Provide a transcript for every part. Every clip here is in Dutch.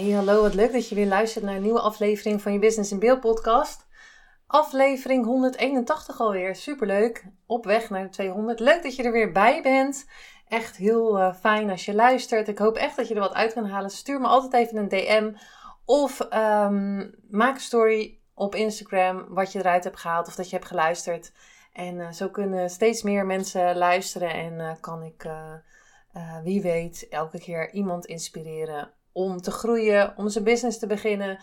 Hey, hallo, wat leuk dat je weer luistert naar een nieuwe aflevering van je Business in Beeld podcast. Aflevering 181 alweer, superleuk. Op weg naar de 200. Leuk dat je er weer bij bent. Echt heel uh, fijn als je luistert. Ik hoop echt dat je er wat uit kan halen. Stuur me altijd even een DM of um, maak een story op Instagram wat je eruit hebt gehaald of dat je hebt geluisterd. En uh, zo kunnen steeds meer mensen luisteren en uh, kan ik, wie weet, elke keer iemand inspireren om te groeien, om zijn business te beginnen.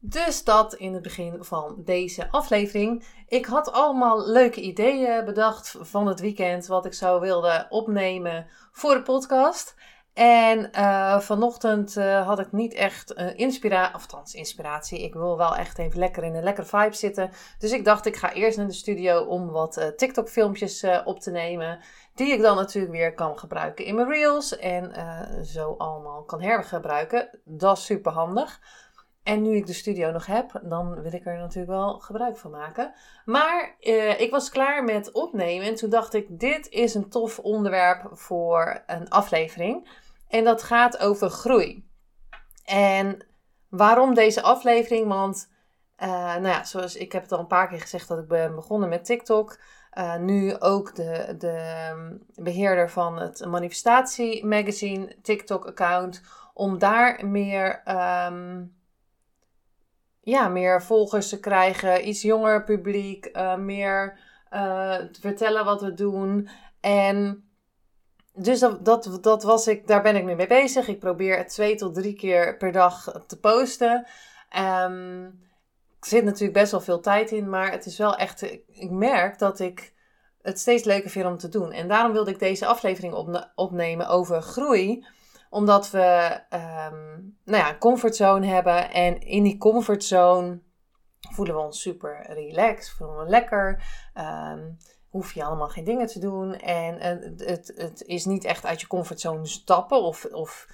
Dus dat in het begin van deze aflevering. Ik had allemaal leuke ideeën bedacht van het weekend wat ik zou wilde opnemen voor de podcast. En uh, vanochtend uh, had ik niet echt uh, inspiratie, of althans inspiratie. Ik wil wel echt even lekker in een lekkere vibe zitten. Dus ik dacht, ik ga eerst naar de studio om wat TikTok-filmpjes op te nemen. Die ik dan natuurlijk weer kan gebruiken in mijn reels. En zo allemaal kan hergebruiken. Dat is super handig. En nu ik de studio nog heb, dan wil ik er natuurlijk wel gebruik van maken. Maar ik was klaar met opnemen en toen dacht ik, dit is een tof onderwerp voor een aflevering. En dat gaat over groei. En waarom deze aflevering? Want, uh, nou ja, zoals ik heb het al een paar keer gezegd dat ik ben begonnen met TikTok. Uh, nu ook de, de beheerder van het Manifestatie Magazine TikTok-account. Om daar meer, um, ja, meer volgers te krijgen, iets jonger publiek, uh, meer te vertellen wat we doen. En dus dat, dat, was ik, daar ben ik nu mee bezig. Ik probeer het twee tot drie keer per dag te posten. Um, er zit natuurlijk best wel veel tijd in, maar het is wel echt. Ik merk dat ik het steeds leuker vind om te doen. En daarom wilde ik deze aflevering op, opnemen over groei. Omdat we um, nou ja, een comfortzone hebben. En in die comfortzone voelen we ons super relaxed, voelen we lekker. Um, hoef je allemaal geen dingen te doen. En het, het, het is niet echt uit je comfortzone stappen. Of, of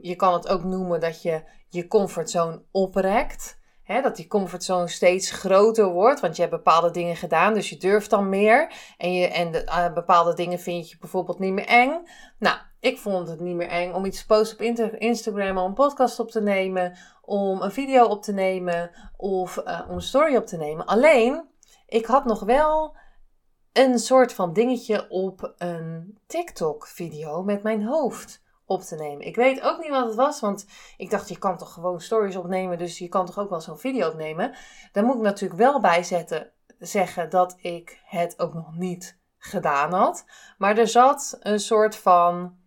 je kan het ook noemen dat je je comfortzone oprekt. He, dat die comfortzone steeds groter wordt, want je hebt bepaalde dingen gedaan, dus je durft dan meer. En, je, en de, uh, bepaalde dingen vind je bijvoorbeeld niet meer eng. Nou, ik vond het niet meer eng om iets te posten op Instagram, om een podcast op te nemen, om een video op te nemen of uh, om een story op te nemen. Alleen, ik had nog wel een soort van dingetje op een TikTok-video met mijn hoofd op te nemen. Ik weet ook niet wat het was, want ik dacht, je kan toch gewoon stories opnemen, dus je kan toch ook wel zo'n video opnemen. Daar moet ik natuurlijk wel bij zetten, zeggen dat ik het ook nog niet gedaan had. Maar er zat een soort van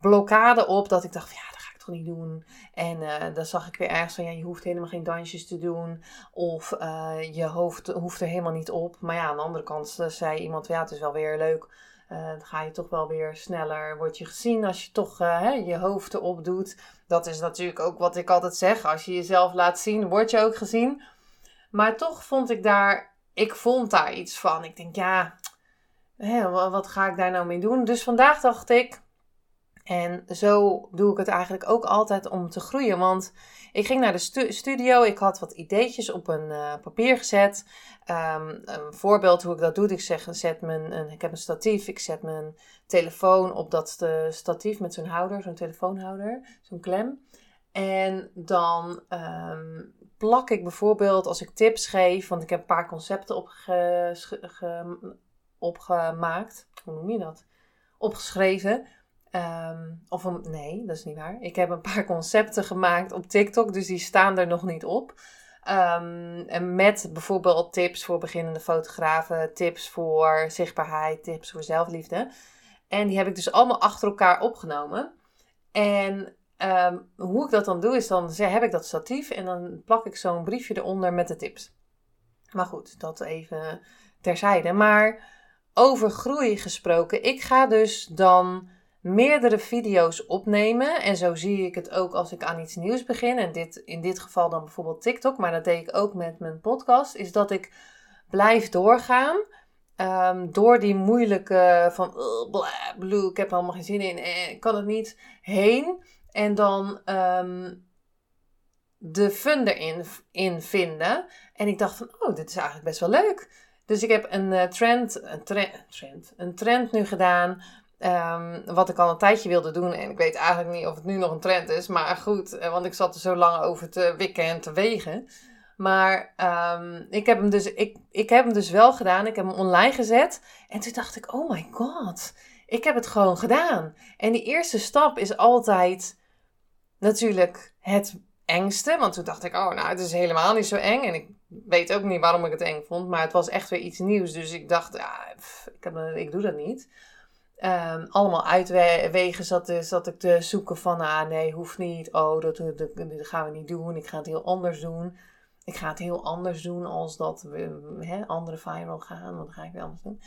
blokkade op dat ik dacht, ja, niet doen. En uh, dan zag ik weer ergens van, ja, je hoeft helemaal geen dansjes te doen. Of uh, je hoofd hoeft er helemaal niet op. Maar ja, aan de andere kant uh, zei iemand, ja, het is wel weer leuk. dan ga je toch wel weer sneller, word je gezien als je toch hè, je hoofd erop doet. Dat is natuurlijk ook wat ik altijd zeg. Als je jezelf laat zien, word je ook gezien. Maar toch vond ik daar, ik vond daar iets van. Ik denk, ja, wat ga ik daar nou mee doen? Dus vandaag dacht ik, en zo doe ik het eigenlijk ook altijd om te groeien. Want ik ging naar de stu studio, ik had wat ideetjes op een uh, papier gezet. Um, een voorbeeld hoe ik dat doe, ik zeg, zet mijn, ik heb een statief, ik zet mijn telefoon op dat statief met zo'n houder, zo'n telefoonhouder, zo'n klem. En dan um, plak ik bijvoorbeeld, als ik tips geef, want ik heb een paar concepten opge opgemaakt, hoe noem je dat? Opgeschreven Um, of een, nee, dat is niet waar. Ik heb een paar concepten gemaakt op TikTok, dus die staan er nog niet op. Um, en met bijvoorbeeld tips voor beginnende fotografen, tips voor zichtbaarheid, tips voor zelfliefde. En die heb ik dus allemaal achter elkaar opgenomen. En um, hoe ik dat dan doe, is dan heb ik dat statief en dan plak ik zo'n briefje eronder met de tips. Maar goed, dat even terzijde. Maar over groei gesproken, ik ga dus dan meerdere video's opnemen. En zo zie ik het ook als ik aan iets nieuws begin. En dit, in dit geval dan bijvoorbeeld TikTok, maar dat deed ik ook met mijn podcast. Is dat ik blijf doorgaan. Ehm, door die moeilijke van blue, ik heb er allemaal geen zin in, eh, ik kan het niet heen. En dan ehm, de fun erin in vinden. En ik dacht van, oh, dit is eigenlijk best wel leuk. Dus ik heb een uh, trend, een trend, een trend nu gedaan. Um, wat ik al een tijdje wilde doen. En ik weet eigenlijk niet of het nu nog een trend is. Maar goed, eh, want ik zat er zo lang over te wikken en te wegen. Maar um, ik, heb hem dus, ik, ik heb hem dus wel gedaan. Ik heb hem online gezet. En toen dacht ik, oh my god. Ik heb het gewoon gedaan. En die eerste stap is altijd natuurlijk het engste. Want toen dacht ik, oh nou, het is helemaal niet zo eng. En ik weet ook niet waarom ik het eng vond. Maar het was echt weer iets nieuws. Dus ik dacht, ja, ik, heb, ik doe dat niet. Um, allemaal uitwegen zat, zat ik te zoeken van, ah nee, hoeft niet. Oh, dat, dat, gaan we niet doen. Ik ga het heel anders doen. Ik ga het heel anders doen als dat andere viral gaan. Want dan ga ik weer anders doen.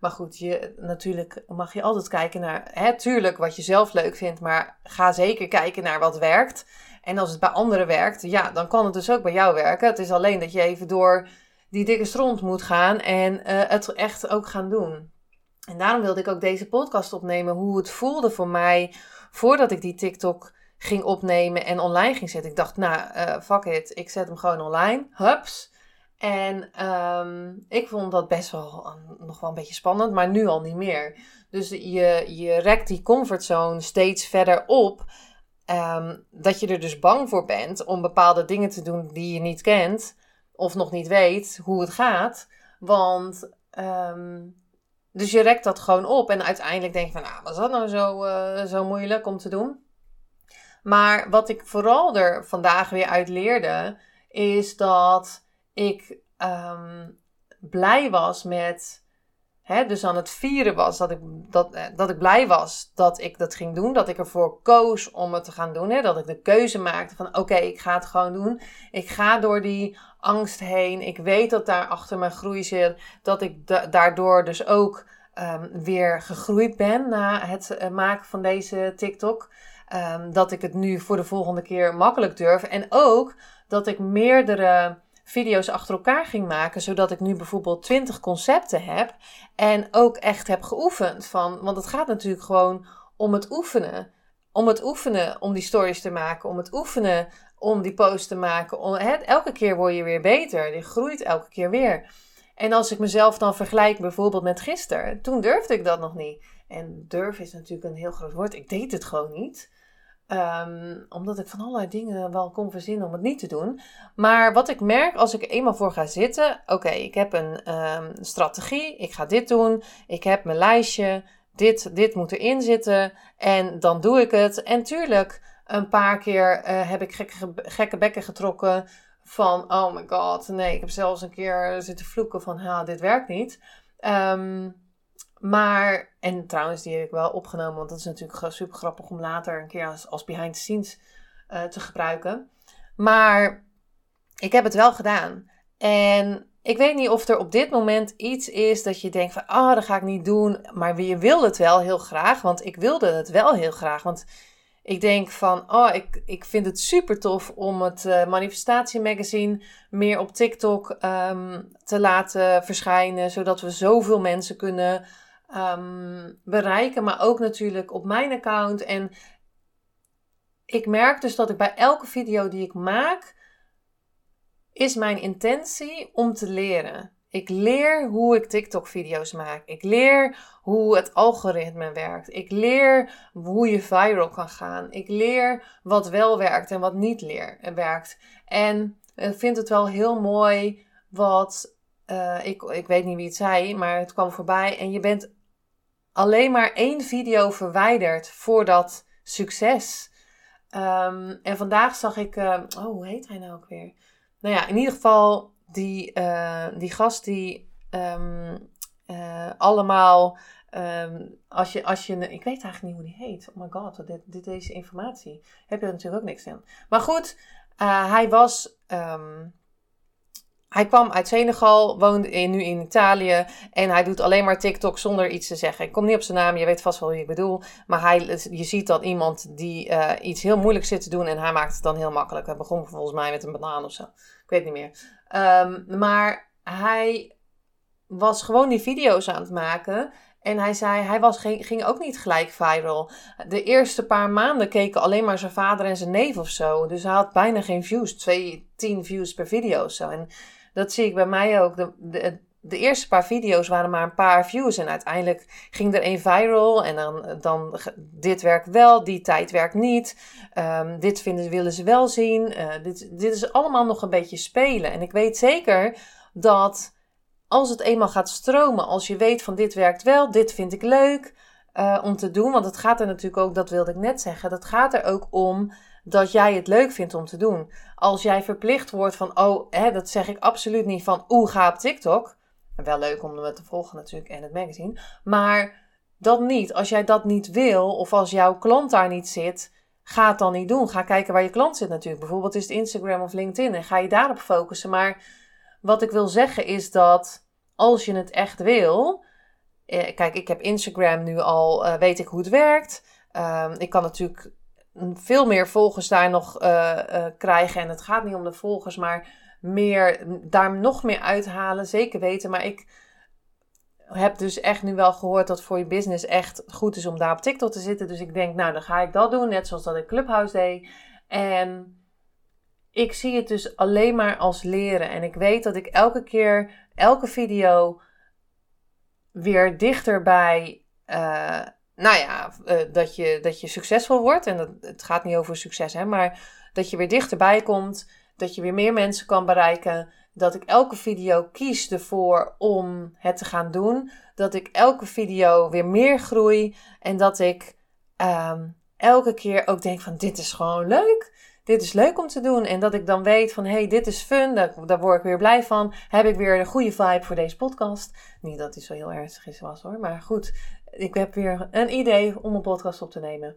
Maar goed, je, natuurlijk mag je altijd kijken naar, hè, tuurlijk wat je zelf leuk vindt. Maar ga zeker kijken naar wat werkt. En als het bij anderen werkt, ja, dan kan het dus ook bij jou werken. Het is alleen dat je even door die dikke stront moet gaan en uh, het echt ook gaan doen. En daarom wilde ik ook deze podcast opnemen, hoe het voelde voor mij voordat ik die TikTok ging opnemen en online ging zetten. Ik dacht, nou, uh, fuck it, ik zet hem gewoon online. Hups. En um, ik vond dat best wel nog wel een beetje spannend, maar nu al niet meer. Dus je, je rekt die comfortzone steeds verder op. Um, dat je er dus bang voor bent om bepaalde dingen te doen die je niet kent. Of nog niet weet hoe het gaat. Want um, dus je rekt dat gewoon op. En uiteindelijk denk je van, nou, was dat nou zo, uh, zo moeilijk om te doen? Maar wat ik vooral er vandaag weer uit leerde, is dat ik um, blij was met. Hè, dus aan het vieren was dat ik, dat, eh, dat ik blij was dat ik dat ging doen. Dat ik ervoor koos om het te gaan doen. Hè, dat ik de keuze maakte van oké, ik ga het gewoon doen. Ik ga door die angst heen. Ik weet dat daar achter mijn groei zit. Dat ik daardoor dus ook um, weer gegroeid ben na het uh, maken van deze TikTok. Um, dat ik het nu voor de volgende keer makkelijk durf. En ook dat ik meerdere video's achter elkaar ging maken, zodat ik nu bijvoorbeeld 20 concepten heb en ook echt heb geoefend van, want het gaat natuurlijk gewoon om het oefenen. Om het oefenen om die stories te maken, om het oefenen om die posts te maken. Elke keer word je weer beter. Je groeit elke keer weer. En als ik mezelf dan vergelijk bijvoorbeeld met gisteren, toen durfde ik dat nog niet. En durf is natuurlijk een heel groot woord. Ik deed het gewoon niet. Ehm, omdat ik van allerlei dingen wel kon verzinnen om het niet te doen. Maar wat ik merk als ik eenmaal voor ga zitten. Oké, ik heb een um, strategie. Ik ga dit doen. Ik heb mijn lijstje. Dit, dit moet erin zitten. En dan doe ik het. En tuurlijk, een paar keer uh, heb ik gekke, gekke bekken getrokken. Van, oh my god, nee, ik heb zelfs een keer zitten vloeken van, ha, dit werkt niet. Um, maar, en trouwens, die heb ik wel opgenomen, want dat is natuurlijk super grappig om later een keer als, als behind the scenes uh, te gebruiken. Maar ik heb het wel gedaan. En ik weet niet of er op dit moment iets is dat je denkt van, oh, dat ga ik niet doen. Maar je wil het wel heel graag, want ik wilde het wel heel graag. Want ik denk van, oh, ik, ik vind het super tof om het uh, Manifestatie Magazine meer op TikTok um, te laten verschijnen, zodat we zoveel mensen kunnen um, bereiken, maar ook natuurlijk op mijn account. En ik merk dus dat ik bij elke video die ik maak, is mijn intentie om te leren. Ik leer hoe ik TikTok-video's maak. Ik leer hoe het algoritme werkt. Ik leer hoe je viral kan gaan. Ik leer wat wel werkt en wat niet leer, werkt. En ik vind het wel heel mooi wat. Uh, ik, ik weet niet wie het zei, maar het kwam voorbij. En je bent alleen maar één video verwijderd voor dat succes. Um, en vandaag zag ik. Uh, oh, hoe heet hij nou ook weer? Nou ja, in ieder geval die, uh, die gast die um, uh, allemaal. Als je, als je, ik weet eigenlijk niet hoe die heet. Oh my god, dit, dit, deze informatie. Heb je er natuurlijk ook niks aan. Maar goed, hij was. Hij kwam uit Senegal, woont nu in Italië. En hij doet alleen maar TikTok zonder iets te zeggen. Ik kom niet op zijn naam, je weet vast wel wie ik bedoel. Maar hij, je ziet dan iemand die uh, iets heel moeilijks zit te doen. En hij maakt het dan heel makkelijk. Hij begon volgens mij met een banaan of zo. Ik weet niet meer. Um, maar hij was gewoon die video's aan het maken. En hij zei, hij was, ging ook niet gelijk viral. De eerste paar maanden keken alleen maar zijn vader en zijn neef of zo. Dus hij had bijna geen views. Twee, tien views per video of zo. En dat zie ik bij mij ook. De, de, de eerste paar video's waren maar een paar views. En uiteindelijk ging er één viral. En dan, dan dit werkt wel, die tijd werkt niet. Um, dit vinden, willen ze wel zien. Uh, dit, dit is allemaal nog een beetje spelen. En ik weet zeker dat als het eenmaal gaat stromen, als je weet van dit werkt wel, dit vind ik leuk uh, om te doen. Want het gaat er natuurlijk ook, dat wilde ik net zeggen, dat gaat er ook om dat jij het leuk vindt om te doen. Als jij verplicht wordt van, oh, hè, dat zeg ik absoluut niet van, oeh, ga op TikTok. Wel leuk om me te volgen natuurlijk en het magazine. Maar dat niet. Als jij dat niet wil, of als jouw klant daar niet zit, ga het dan niet doen. Ga kijken waar je klant zit natuurlijk. Bijvoorbeeld is het Instagram of LinkedIn en ga je daarop focussen. Maar wat ik wil zeggen is dat als je het echt wil. Eh, kijk, ik heb Instagram nu al, uh, weet ik hoe het werkt. Uh, ik kan natuurlijk veel meer volgers daar nog uh, krijgen. En het gaat niet om de volgers, maar meer, daar nog meer uithalen. Zeker weten. Maar ik heb dus echt nu wel gehoord dat voor je business echt goed is om daar op TikTok te zitten. Dus ik denk, nou, dan ga ik dat doen. Net zoals dat ik Clubhouse deed. En ik zie het dus alleen maar als leren. En ik weet dat ik elke keer, elke video weer dichter bij, uh, nou ja, uh, dat, je, dat je succesvol wordt. En dat, het gaat niet over succes, hè, maar dat je weer dichterbij komt. Dat je weer meer mensen kan bereiken. Dat ik elke video kies ervoor om het te gaan doen. Dat ik elke video weer meer groei. En dat ik um, elke keer ook denk van dit is gewoon leuk dit is leuk om te doen. En dat ik dan weet van, hey, dit is fun, daar, daar word ik weer blij van. Heb ik weer een goede vibe voor deze podcast. Niet dat die zo heel ernstig is was hoor, maar goed. Ik heb weer een idee om een podcast op te nemen.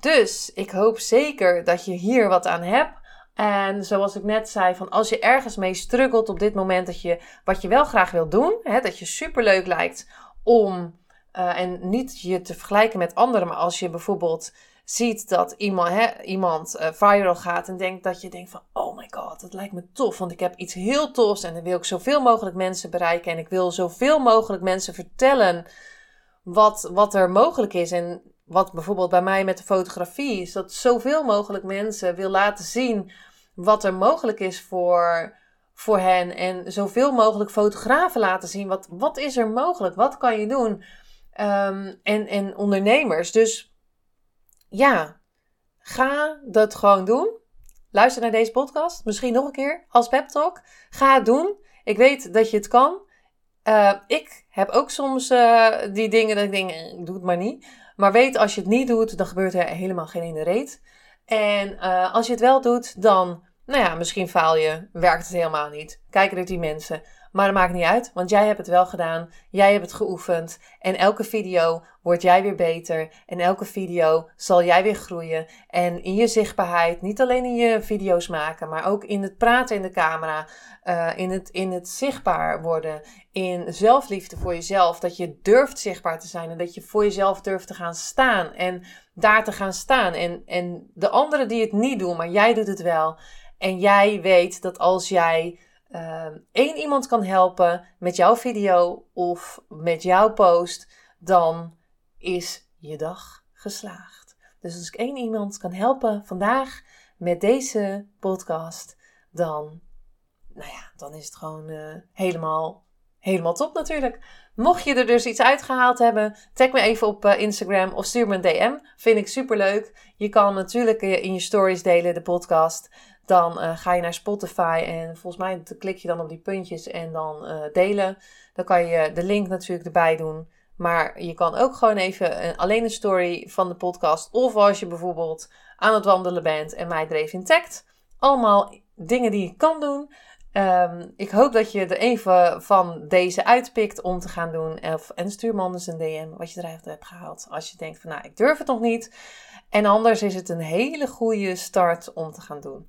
Dus ik hoop zeker dat je hier wat aan hebt. En zoals ik net zei, van als je ergens mee struggelt op dit moment, dat je wat je wel graag wil doen, hè, dat je superleuk lijkt om, uh, en niet je te vergelijken met anderen, maar als je bijvoorbeeld ziet dat iemand, hè, iemand uh, viral gaat en denkt dat je denkt van, oh my god, dat lijkt me tof, want ik heb iets heel tofs en dan wil ik zoveel mogelijk mensen bereiken en ik wil zoveel mogelijk mensen vertellen wat, wat er mogelijk is. En wat bijvoorbeeld bij mij met de fotografie is, dat zoveel mogelijk mensen wil laten zien wat er mogelijk is voor, voor hen en zoveel mogelijk fotografen laten zien wat, wat is er mogelijk, wat kan je doen. Um, en, en ondernemers. Dus ja, ga dat gewoon doen. Luister naar deze podcast. Misschien nog een keer als pep talk. Ga het doen. Ik weet dat je het kan. Uh, ik heb ook soms uh, die dingen dat ik denk, eh, ik doe het maar niet. Maar weet, als je het niet doet, dan gebeurt er helemaal geen ene reet. En als je het wel doet, dan, nou ja, misschien faal je, werkt het helemaal niet. Kijken er die mensen. Maar dat maakt niet uit, want jij hebt het wel gedaan. Jij hebt het geoefend. En elke video word jij weer beter. En elke video zal jij weer groeien. En in je zichtbaarheid, niet alleen in je video's maken, maar ook in het praten in de camera. Uh, in, het, in het zichtbaar worden. In zelfliefde voor jezelf. Dat je durft zichtbaar te zijn. En dat je voor jezelf durft te gaan staan. En daar te gaan staan. En, en de anderen die het niet doen, maar jij doet het wel. En jij weet dat als jij één iemand kan helpen met jouw video of met jouw post, dan is je dag geslaagd. Dus als ik één iemand kan helpen vandaag met deze podcast, dan, nou ja, dan is het gewoon uh, helemaal, helemaal top natuurlijk. Mocht je er dus iets uitgehaald hebben, tag me even op uh, Instagram of stuur me een DM. Vind ik super leuk. Je kan natuurlijk uh, in je stories delen de podcast. Dan uh, ga je naar Spotify en volgens mij klik je dan op die puntjes en dan uh, delen. Dan kan je de link natuurlijk erbij doen. Maar je kan ook gewoon even een, alleen een story van de podcast. Of als je bijvoorbeeld aan het wandelen bent en mij er even in tagt. Allemaal dingen die je kan doen. Um, ik hoop dat je er even van deze uitpikt om te gaan doen. En stuur me anders een DM wat je eruit hebt gehaald. Als je denkt van nou, ik durf het nog niet. En anders is het een hele goede start om te gaan doen.